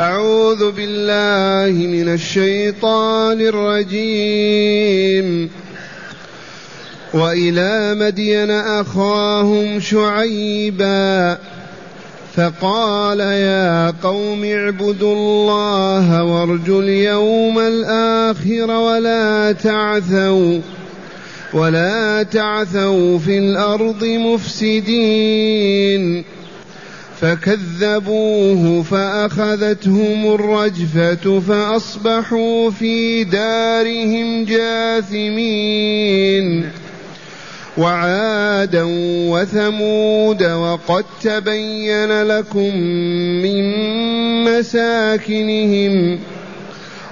أعوذ بالله من الشيطان الرجيم. وإلى مدين أخاهم شعيبا فقال يا قوم اعبدوا الله وارجوا اليوم الآخر ولا تعثوا ولا تعثوا في الأرض مفسدين. فكذبوه فأخذتهم الرجفة فأصبحوا في دارهم جاثمين. وعادا وثمود وقد تبين لكم من مساكنهم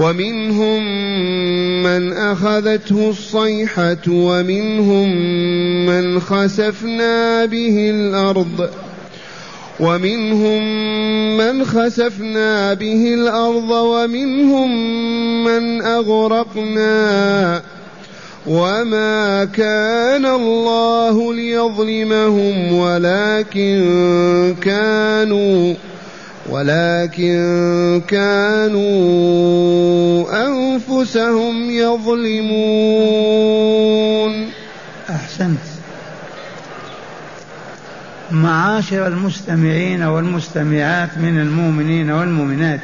ومنهم من أخذته الصيحة ومنهم من خسفنا به الأرض ومنهم من خسفنا به الأرض ومنهم من أغرقنا وما كان الله ليظلمهم ولكن كانوا ولكن كانوا أنفسهم يظلمون. أحسنت. معاشر المستمعين والمستمعات من المؤمنين والمؤمنات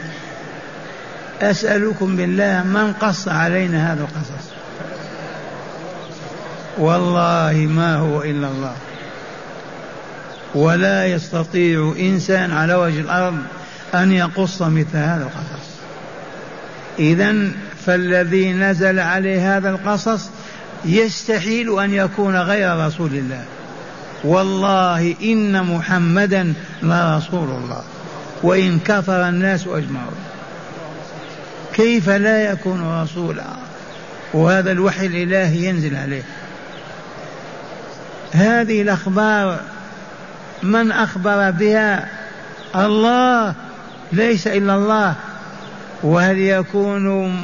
أسألكم بالله من قص علينا هذا القصص. والله ما هو إلا الله. ولا يستطيع إنسان على وجه الأرض أن يقص مثل هذا القصص. اذا فالذي نزل عليه هذا القصص يستحيل أن يكون غير رسول الله. والله إن محمدا لرسول الله. وإن كفر الناس أجمعون. كيف لا يكون رسولا؟ وهذا الوحي الإلهي ينزل عليه. هذه الأخبار من أخبر بها؟ الله ليس إلا الله وهل يكون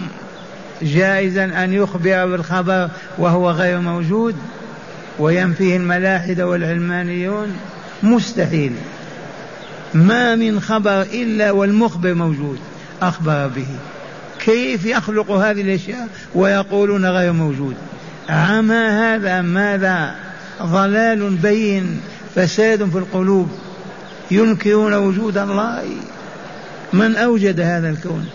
جائزا أن يخبر بالخبر وهو غير موجود وينفيه الملاحدة والعلمانيون. مستحيل. ما من خبر إلا والمخبر موجود أخبر به. كيف يخلق هذه الأشياء ويقولون غير موجود؟ عمى هذا ماذا؟ ضلال بين فساد في القلوب. ينكرون وجود الله. من أوجد هذا الكون؟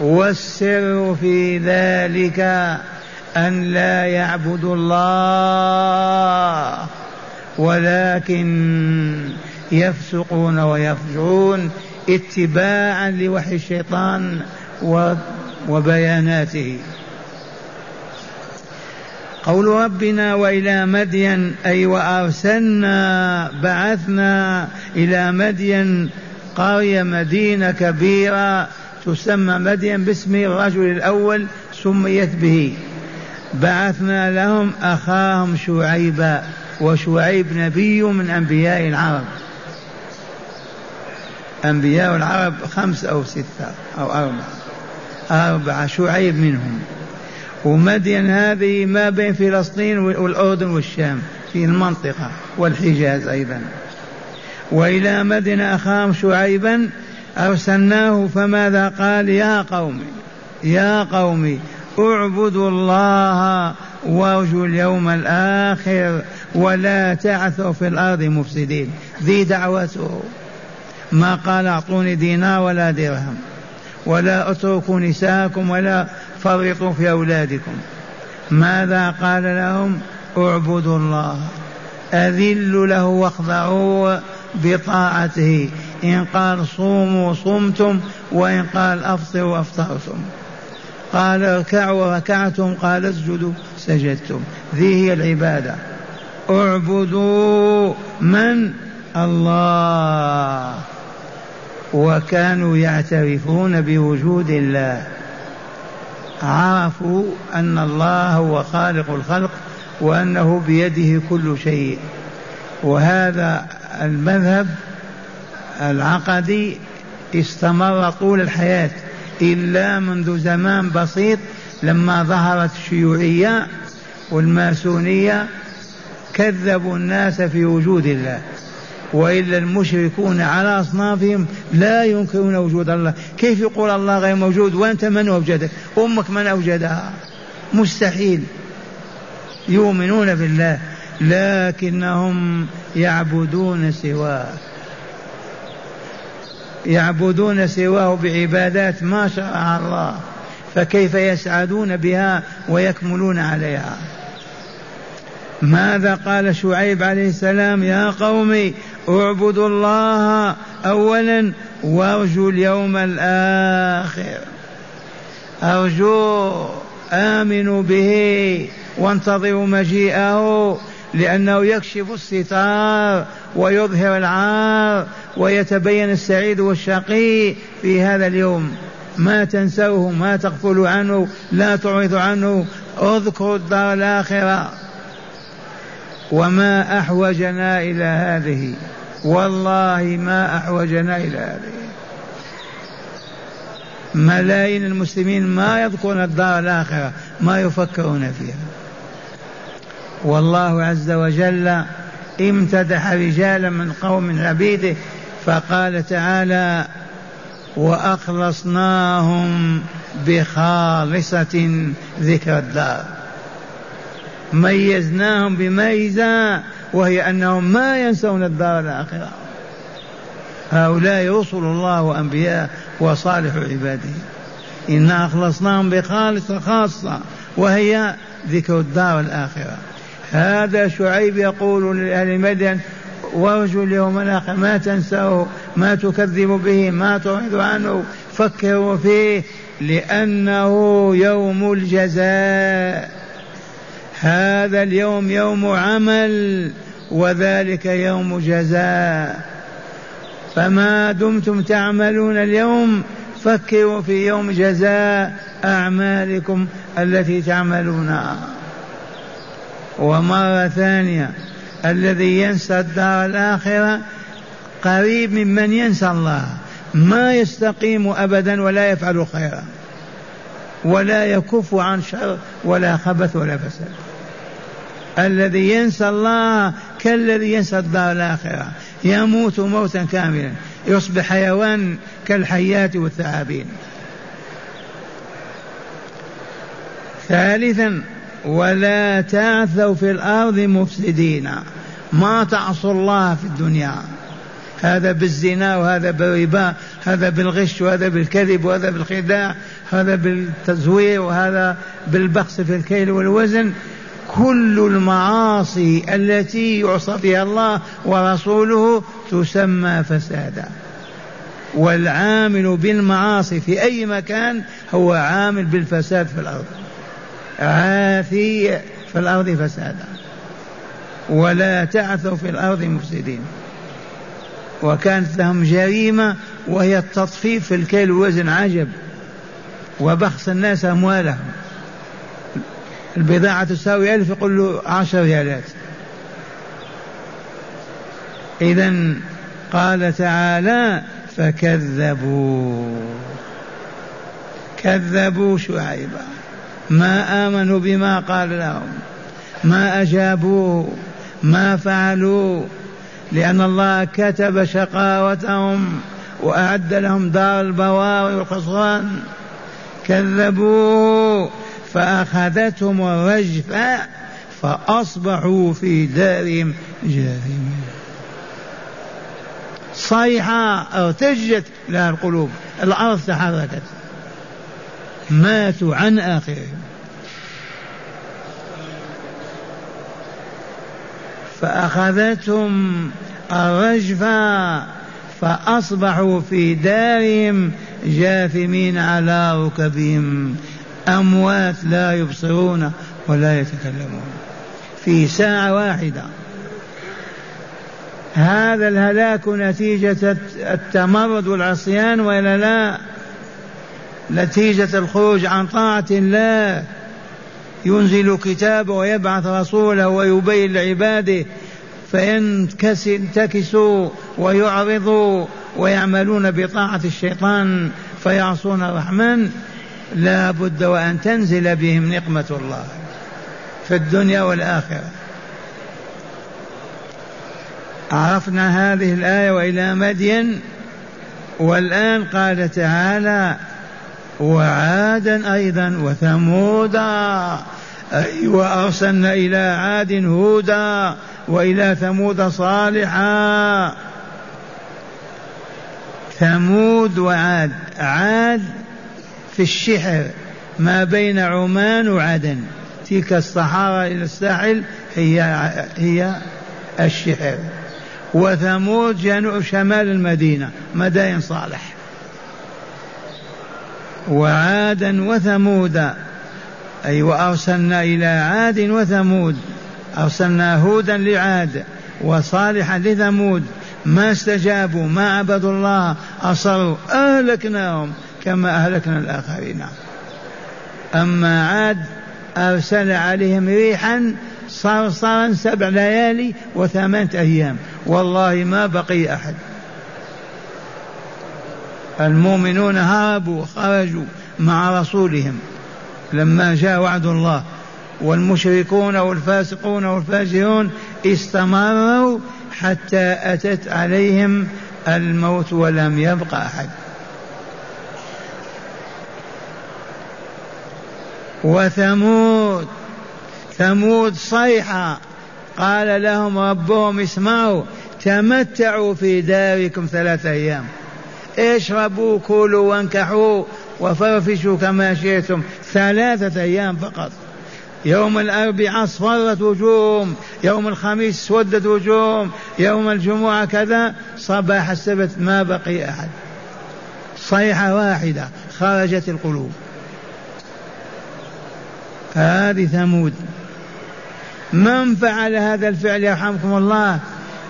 والسر في ذلك أن لا يعبدوا الله ولكن يفسقون ويفجرون اتباعا لوحي الشيطان وبياناته. قول ربنا وإلى مدين أي وأرسلنا بعثنا إلى مدين قرية مدينة كبيرة تسمى مدين باسم الرجل الأول سميت به. بعثنا لهم أخاهم شعيبا وشعيب نبي من أنبياء العرب. أنبياء العرب خمس أو ستة أو أربعة أربعة شعيب منهم. ومدين هذه ما بين فلسطين والأردن والشام في المنطقة والحجاز أيضا. وإلى مدن أخاهم شعيبا أرسلناه فماذا قال؟ يا قوم يا قوم اعبدوا الله وارجوا اليوم الآخر ولا تعثوا في الأرض مفسدين. ذي دعوته. ما قال؟ أعطوني دينار ولا درهم. ولا أتركوا نساءكم ولا فرطوا في أولادكم. ماذا قال لهم؟ اعبدوا الله. أذلوا له واخضعوا بطاعته. إن قال صوموا صمتم وإن قال أفطروا أفطرتم. قال اركعوا ركعتم قال اسجدوا سجدتم. ذي هي العبادة. اعبدوا من؟ الله. وكانوا يعترفون بوجود الله. عرفوا أن الله هو خالق الخلق وأنه بيده كل شيء. وهذا المذهب العقدي استمر طول الحياة إلا منذ زمان بسيط لما ظهرت الشيوعية والماسونية كذبوا الناس في وجود الله. وإلا المشركون على أصنافهم لا ينكرون وجود الله. كيف يقول الله غير موجود وأنت من أوجدك؟ أمك من أوجدها. مستحيل. يؤمنون بالله لكنهم يعبدون سواه. يعبدون سواه بعبادات ما شرعها الله. فكيف يسعدون بها ويكملون عليها؟ ماذا قال شعيب عليه السلام؟ يا قوم اعبدوا الله اولا وارجوا اليوم الآخر. أرجو آمنوا به وانتظروا مجيئه لأنه يكشف الستار ويظهر العار ويتبين السعيد والشقي في هذا اليوم. ما تنسوه ما تغفلوا عنه لا تعرضوا عنه. اذكروا الدار الآخرة. وما أحوجنا إلى هذه. والله ما أحوجنا إلى هذه. ملايين المسلمين ما يذكرون الدار الآخرة ما يفكرون فيها. والله عز وجل امتدح رجالا من قوم عبيده فقال تعالى وأخلصناهم بخالصة ذكر الدار. ميزناهم بميزة وهي أنهم ما ينسون الدار الآخرة. هؤلاء رسل الله وأنبياء وصالح عباده. إنا أخلصناهم بخالصه خاصة وهي ذكر الدار الآخرة. هذا شعيب يقول لأهل مدين وارجوا اليوم الآخر ما تنسوا ما تكذب به ما تعرض عنه فكروا فيه لأنه يوم الجزاء. هذا اليوم يوم عمل وذلك يوم جزاء. فما دمتم تعملون اليوم فكروا في يوم جزاء أعمالكم التي تعملونها ومرة ثانية الذي ينسى الدار الآخرة قريب ممن ينسى الله ما يستقيم أبدا ولا يفعل خيرا ولا يكف عن شر ولا خبث ولا فساد. الذي ينسى الله كالذي ينسى الدار الآخرة. يموت موتا كاملا. يصبح حيوان كالحيات والثعابين. ثالثا ولا تعثوا في الأرض مفسدين. ما تعصوا الله في الدنيا. هذا بالزنا وهذا بالربا هذا بالغش وهذا بالكذب وهذا بالخداع هذا بالتزوير وهذا بالبخس في الكيل والوزن. كل المعاصي التي يعصى بها الله ورسوله تسمى فسادا. والعامل بالمعاصي في أي مكان هو عامل بالفساد في الأرض. عاثي في الأرض فسادا. ولا تعثوا في الأرض مفسدين. وكانت لهم جريمة وهي التطفيف في الكيل والوزن عجب. وبخس الناس أموالهم. البضاعة تساوي ألف يقول له عشر ريالات. إذا قال تعالى فكذبوا. كذبوا شعيبا. ما آمنوا بما قال لهم. ما أجابوه ما فعلوا. لأن الله كتب شقاوتهم وأعد لهم دار البوار والخسران كذبوا. فأخذتهم الرجفة فأصبحوا في دارهم جاثمين صيحة ارتجت لها القلوب الأرض تحركت. ماتوا عن آخرهم. فأخذتهم الرجفة فأصبحوا في دارهم جاثمين على ركبهم. أموات لا يبصرون ولا يتكلمون. في ساعة واحدة. هذا الهلاك نتيجة التمرد والعصيان وإلا لا؟ نتيجة الخروج عن طاعة الله. ينزل كتابه ويبعث رسوله ويبين لعباده. فينتكسوا ويعرضوا ويعملون بطاعة الشيطان فيعصون الرحمن. لا بد وأن تنزل بهم نقمة الله في الدنيا والآخرة. عرفنا هذه الآية وإلى مدين والآن قال تعالى وعادا أيضا وثمودا أي وأرسلنا إلى عاد هودا وإلى ثمود صالحا. ثمود وعاد عاد في الشحر ما بين عمان وعدن. تلك الصحارى إلى الساحل هي هي الشحر. وثمود جنوب شمال المدينة مدائن صالح. وعادا وثمود أي وأرسلنا إلى عاد وثمود. أرسلنا هودا لعاد وصالحا لثمود. ما استجابوا ما عبدوا الله أصروا أهلكناهم. كما أهلكنا الآخرين. أما عاد أرسل عليهم ريحا صرصرا سبع ليالي وثمانية أيام. والله ما بقي أحد. المؤمنون هربوا خرجوا مع رسولهم لما جاء وعد الله. والمشركون والفاسقون والفاجرون استمروا حتى أتت عليهم الموت ولم يبق أحد. وثمود. ثمود صيحة. قال لهم ربهم اسمعوا تمتعوا في داركم ثلاثة أيام. اشربوا كلوا وانكحوا وفرفشوا كما شئتم. ثلاثة أيام فقط. يوم الأربعاء اصفرت وجوههم. يوم الخميس اسودت وجوههم. يوم الجمعة كذا. صباح السبت ما بقي أحد. صيحة واحدة خرجت القلوب. هذه ثمود. من فعل هذا الفعل يرحمكم الله؟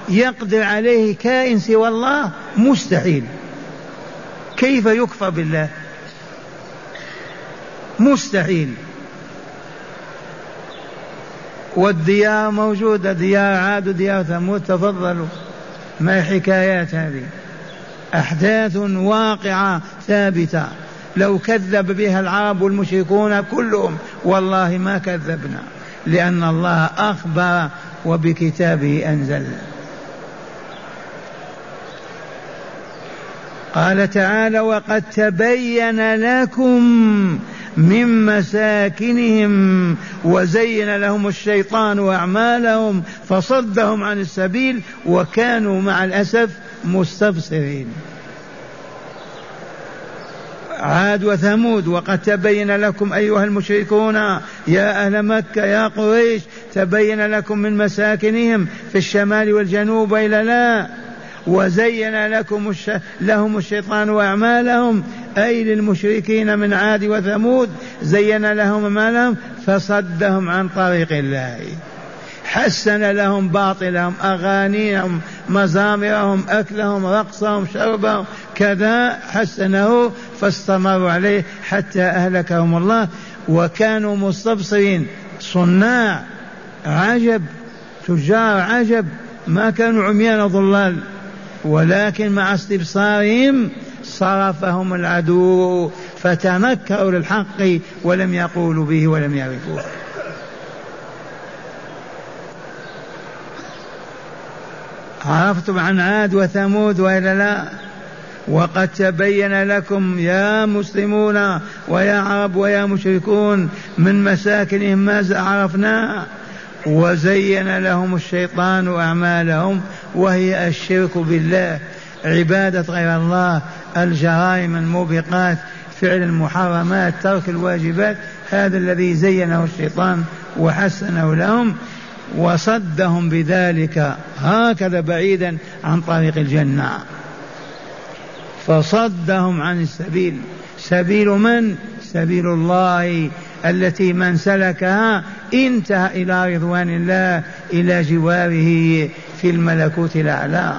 يقدر عليه كائن سوى الله؟ مستحيل. كيف يكفر بالله؟ مستحيل. والديار موجودة ديار عاد وديار ثمود تفضلوا. ما حكايات هذه؟ أحداث واقعة ثابتة. لو كذب بها العرب والمشركون كلهم والله ما كذبنا لأن الله أخبر وبكتابه أنزل. قال تعالى وقد تبين لكم من مساكنهم وزين لهم الشيطان أعمالهم فصدهم عن السبيل وكانوا مع الأسف مستبصرين. عاد وثمود وقد تبين لكم أيها المشركون يا أهل مكة يا قريش تبين لكم من مساكنهم في الشمال والجنوب إلى لا. وزين لكم الش... لهم الشيطان أعمالهم أي للمشركين من عاد وثمود زين لهم أعمالهم فصدهم عن طريق الله. حسن لهم باطلهم أغانيهم مزامرهم أكلهم رقصهم شربهم. كذا حسنه فاستمروا عليه حتى أهلكهم الله. وكانوا مستبصرين. صناع عجب تجار عجب ما كانوا عميان ضلال. ولكن مع استبصارهم صرفهم العدو فتنكروا للحق ولم يقولوا به ولم يعرفوه. عرفتم عن عاد وثمود وإلا لا؟ وقد تبين لكم يا مسلمون ويا عرب ويا مشركون من مساكنهم ما عرفناه وزين لهم الشيطان أعمالهم وهي الشرك بالله. عبادة غير الله الجرائم الموبقات فعل المحرمات ترك الواجبات هذا الذي زينه الشيطان وحسنه لهم. وصدهم بذلك هكذا بعيدا عن طريق الجنة. فصدهم عن السبيل. سبيل من؟ سبيل الله التي من سلكها انتهى إلى رضوان الله إلى جواره في الملكوت الأعلى.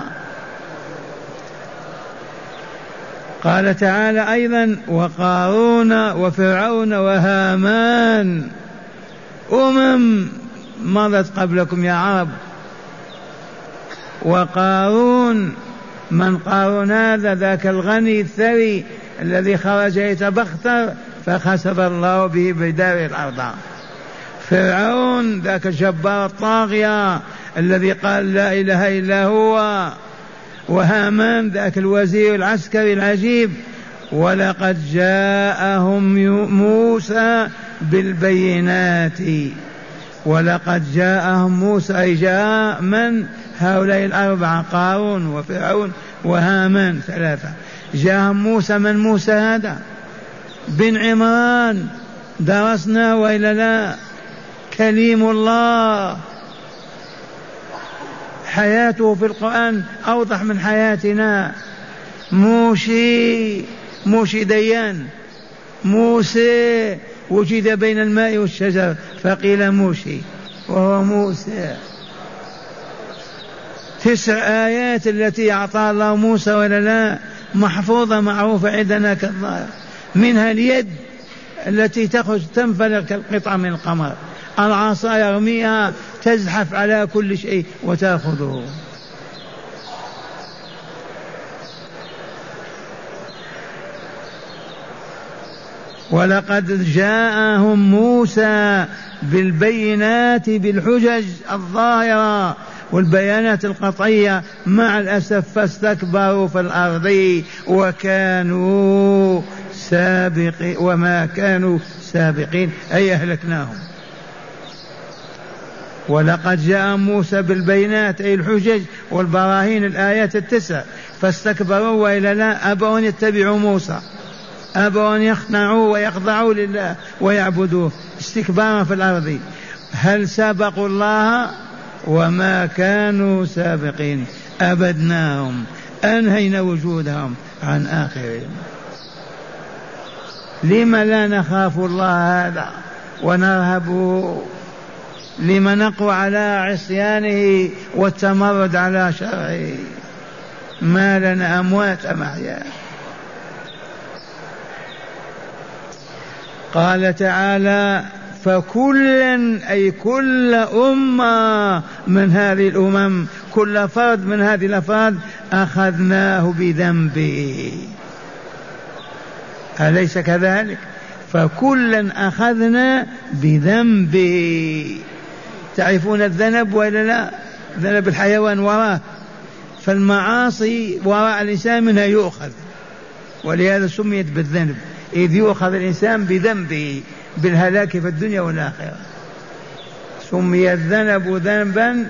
قال تعالى أيضا وقارون وفرعون وهامان أمم مضت قبلكم يا عرب. وقارون من قارون هذا؟ ذاك الغني الثري الذي خرج يتبختر فخسف الله به بدار الأرض. فرعون ذاك الجبار الطاغية الذي قال لا إله إلا هو. وهامان ذاك الوزير العسكري العجيب. ولقد جاءهم موسى بالبينات. ولقد جاءهم موسى أي جاء من؟ هؤلاء الأربعة قارون وفرعون وهامان ثلاثة. جاءهم موسى من موسى هذا؟ بن عمران. درسنا وإلا لا؟ كليم الله. حياته في القرآن أوضح من حياتنا. موشي موشي ديان. موسى وجد بين الماء والشجر فقيل موشي وهو موسى. تسع آيات التي أعطاها الله موسى ولا لا محفوظة معروفة عندنا كالظاهر. منها اليد التي تخرج تنفلق كالقطعة من القمر. العصا يرميها تزحف على كل شيء وتأخذه. ولقد جاءهم موسى بالبينات بالحجج الظاهرة والبيانات القطعية مع الأسف فاستكبروا في الأرض وكانوا سابقين وما كانوا سابقين أي أهلكناهم. ولقد جاء موسى بالبينات أي الحجج والبراهين الآيات التسع. فاستكبروا والا لا أبوا أن يتبعوا موسى. أبوا أن يخنعوا ويخضعوا لله ويعبدوه استكبارا في الأرض. هل سبقوا الله وما كانوا سابقين؟ أبدناهم. أنهينا وجودهم عن آخرهم. لم لا نخاف الله هذا ونرهبه لم نقوى على عصيانه والتمرد على شرعه؟ ما لنا أموات أم أحياء. قال تعالى فكلا أي كل أمة من هذه الأمم كل فرد من هذه الأفراد أخذناه بذنبه. أليس كذلك؟ فكلا أخذنا بذنبه. تعرفون الذنب ولا لا؟ ذنب الحيوان وراه فالمعاصي وراء الإنسان منها يؤخذ. ولهذا سميت بالذنب. إذ يؤخذ الإنسان بذنبه بالهلاك في الدنيا والآخرة. سمي الذنب ذنبا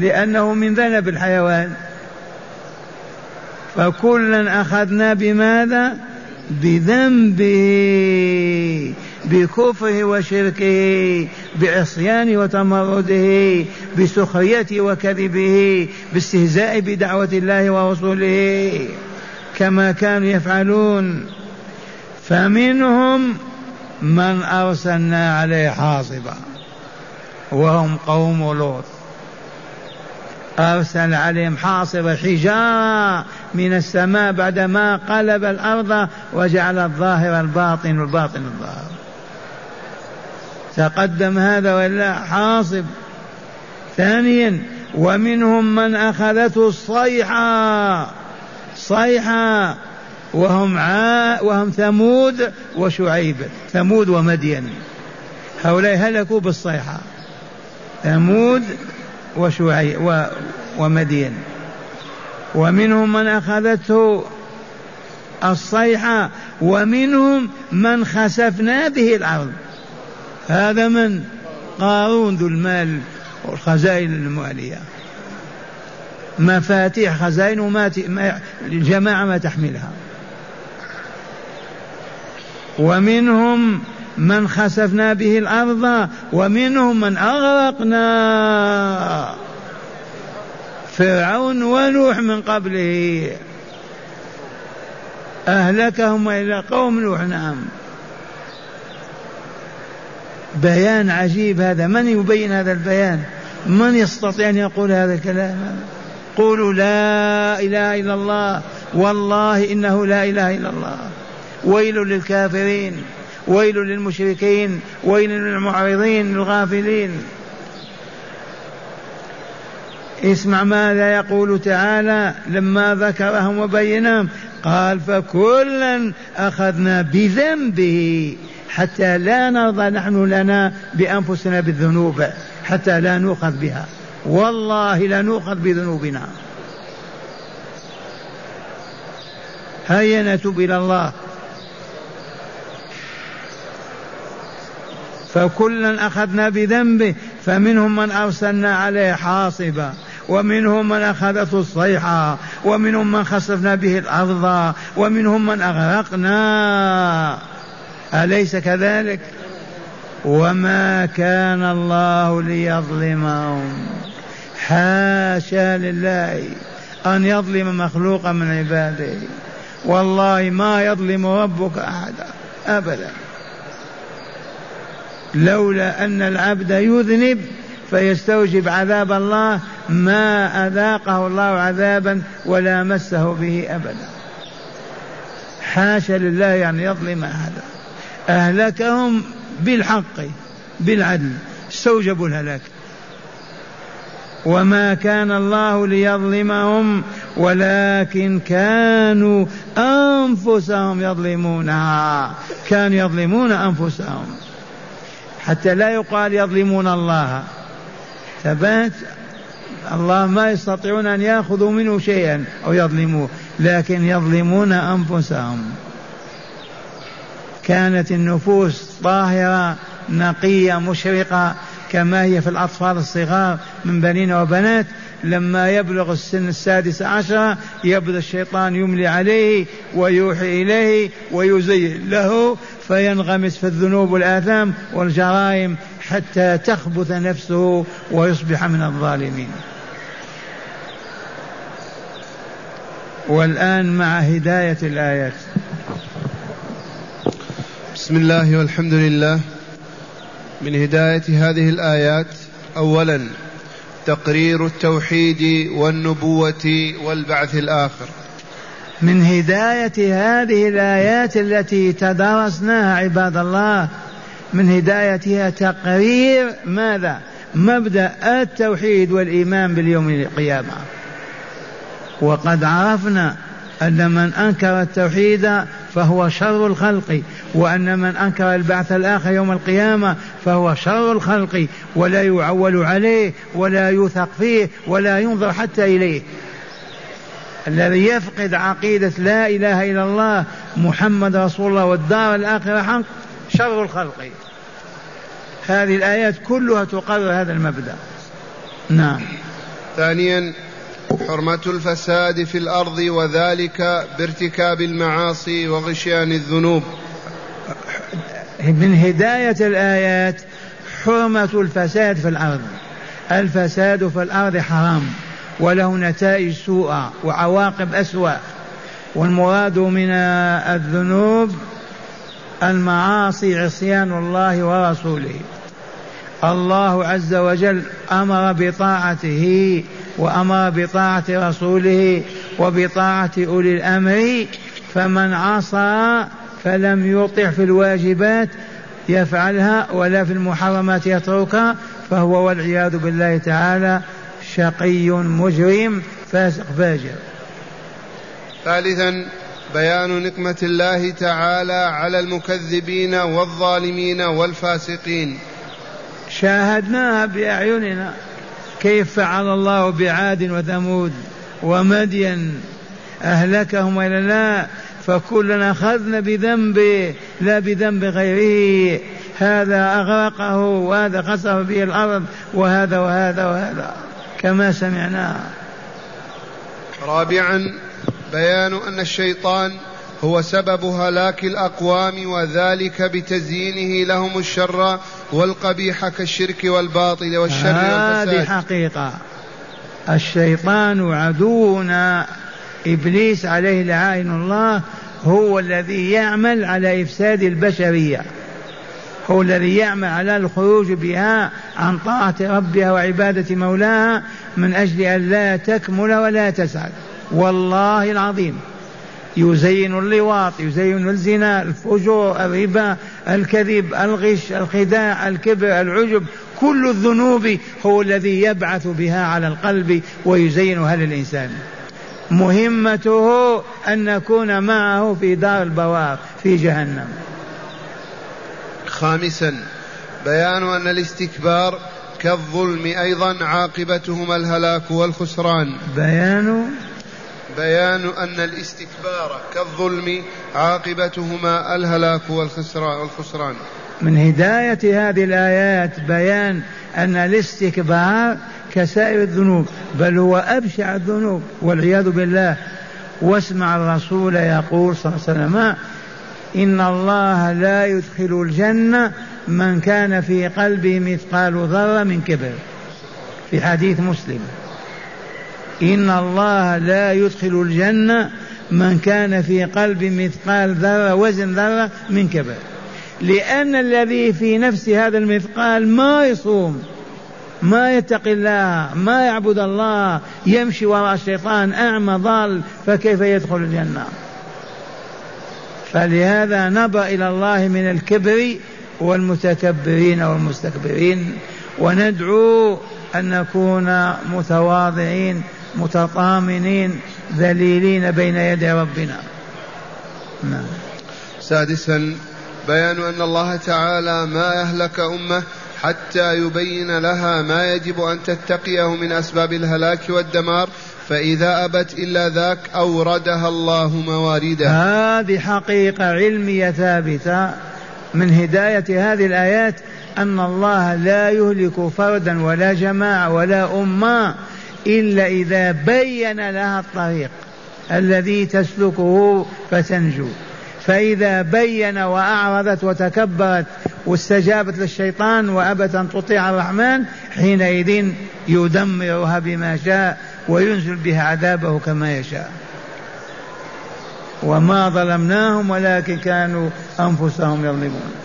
لأنه من ذنب الحيوان. فكلا أخذنا بماذا؟ بذنبه بكفره وشركه بعصيانه وتمرده بسخريته وكذبه باستهزاء بدعوة الله ورسوله. كما كانوا يفعلون. فمنهم من أرسلنا عليه حاصبا وهم قوم لوط. أرسل عليهم حاصب حجارة من السماء بعدما قلب الأرض وجعل الظاهر الباطن والباطن الظاهر. تقدم هذا ولا حاصب. ثانيا ومنهم من أخذته الصيحة. صيحة وهم عا وهم ثمود وشعيب ثمود ومدين. هؤلاء هلكوا بالصيحة. ثمود وشعيب و ومدين. ومنهم من أخذته الصيحة ومنهم من خسفنا به الأرض. هذا من؟ قارون ذو المال والخزائن المالية. مفاتيح خزائن وما الجماعة ما تحملها. ومنهم من خسفنا به الأرض ومنهم من أغرقنا. فرعون ونوح من قبله. أهلكهم إلى قوم نوح نعم. بيان عجيب هذا. من يبين هذا البيان؟ من يستطيع أن يقول هذا الكلام؟ قولوا لا إله إلا الله. والله إنه لا إله إلا الله. ويل للكافرين ويل للمشركين ويل للمعرضين الغافلين اسمع ماذا يقول تعالى لما ذكرهم وبينهم قال فكلا أخذنا بذنبه حتى لا نرضى نحن لنا بأنفسنا بالذنوب حتى لا نؤخذ بها. والله لا نؤخذ بذنوبنا. هيا نتوب إلى الله. فكلا أخذنا بذنبه فمنهم من أرسلنا عليه حاصبا ومنهم من أخذته الصيحة ومنهم من خسفنا به الأرض ومنهم من أغرقنا. أليس كذلك؟ وما كان الله ليظلمهم. حاشا لله أن يظلم مخلوقا من عباده. والله ما يظلم ربك أحدا أبدا. لولا أن العبد يذنب فيستوجب عذاب الله ما أذاقه الله عذابا ولا مسه به أبدا. حاشا لله أن يظلم أحدا أهلكهم بالحق بالعدل. استوجبوا الهلاك. وما كان الله ليظلمهم ولكن كانوا أنفسهم يظلمونها. كانوا يظلمون أنفسهم. حتى لا يقال يظلمون الله. ثبات الله ما يستطيعون أن يأخذوا منه شيئا أو يظلموه لكن يظلمون أنفسهم. كانت النفوس طاهرة نقية مشرقة كما هي في الأطفال الصغار من بنين وبنات. لما يبلغ السن السادس عشر يبدأ الشيطان يملي عليه ويوحي إليه ويزين له فينغمس في الذنوب والآثام والجرائم حتى تخبث نفسه ويصبح من الظالمين. والآن مع هداية الآيات. بسم الله والحمد لله. من هداية هذه الآيات اولا تقرير التوحيد والنبوة والبعث الآخر. من هداية هذه الآيات التي تدارسناها عباد الله. من هدايتها تقرير ماذا؟ مبدأ التوحيد والإيمان باليوم القيامة. وقد عرفنا أن من أنكر التوحيد فهو شر الخلق وأن من أنكر البعث الآخر يوم القيامة فهو شر الخلق ولا يعول عليه ولا يوثق فيه ولا ينظر حتى إليه. الذي يفقد عقيدة لا إله إلا الله محمد رسول الله والدار الآخرة حق شر الخلق. هذه الآيات كلها تقرر هذا المبدأ. نعم. ثانيا حرمة الفساد في الأرض وذلك بارتكاب المعاصي وغشيان الذنوب. من هداية الآيات حرمة الفساد في الأرض. الفساد في الأرض حرام. وله نتائج سوءة وعواقب أسوأ. والمراد من الذنوب المعاصي عصيان الله ورسوله. الله عز وجل أمر بطاعته وأمر بطاعة رسوله وبطاعة أولي الأمر فمن عصى فلم يطع في الواجبات يفعلها ولا في المحرمات يتركها فهو والعياذ بالله تعالى شقي مجرم فاسق فاجر. ثالثا بيان نقمة الله تعالى على المكذبين والظالمين والفاسقين. شاهدناها بأعيننا كيف فعل الله بعاد وثمود ومدين أهلكهم إلى لا فكلنا أخذنا بذنبه لا بذنب غيره. هذا أغرقه وهذا خسف به الأرض وهذا وهذا وهذا. كما سمعنا. رابعا بيان أن الشيطان هو سبب هلاك الأقوام وذلك بتزيينه لهم الشر والقبيح كالشرك والباطل والشر هذه والفساد. حقيقة. الشيطان عدونا. إبليس عليه لعائن الله هو الذي يعمل على إفساد البشرية. هو الذي يعمل على الخروج بها عن طاعة ربها وعبادة مولاها من أجل أن لا تكمل ولا تسعد والله العظيم. يزين اللواط يزين الزنا الفجور الربا الكذب الغش الخداع الكبر العجب. كل الذنوب هو الذي يبعث بها على القلب ويزينها للإنسان. مهمته أن نكون معه في دار البوار في جهنم. خامسا. بيان أن الاستكبار كالظلم أيضا عاقبتهما الهلاك والخسران. بيان بيان أن الاستكبار كالظلم عاقبتهما الهلاك والخسران. من هداية هذه الآيات بيان أن الاستكبار كسائر الذنوب بل هو أبشع الذنوب والعياذ بالله. واسمع الرسول يقول صلى الله عليه وسلم إن الله لا يدخل الجنة من كان في قلبه مثقال ذرة من كبر. في حديث مسلم. إن الله لا يدخل الجنة من كان في قلب مثقال ذرة وزن ذرة من كبر. لأن الذي في نفس هذا المثقال ما يصوم ما يتقي الله ما يعبد الله يمشي وراء الشيطان أعمى ضال فكيف يدخل الجنة؟ فلهذا نبى إلى الله من الكبر والمتكبرين والمستكبرين وندعو أن نكون متواضعين متطامنين ذليلين بين يدي ربنا. نعم. سادسا بيان أن الله تعالى ما أهلك أمة حتى يبين لها ما يجب أن تتقيه من أسباب الهلاك والدمار فإذا أبت إلا ذاك أوردها الله مواردها. هذه حقيقة علمية ثابتة. من هداية هذه الآيات أن الله لا يهلك فردا ولا جماعة ولا أمة إلا إذا بين لها الطريق الذي تسلكه فتنجو. فإذا بين وأعرضت وتكبرت واستجابت للشيطان وأبت أن تطيع الرحمن حينئذ يدمرها بما شاء وينزل بها عذابه كما يشاء. وما ظلمناهم ولكن كانوا أنفسهم يظلمون.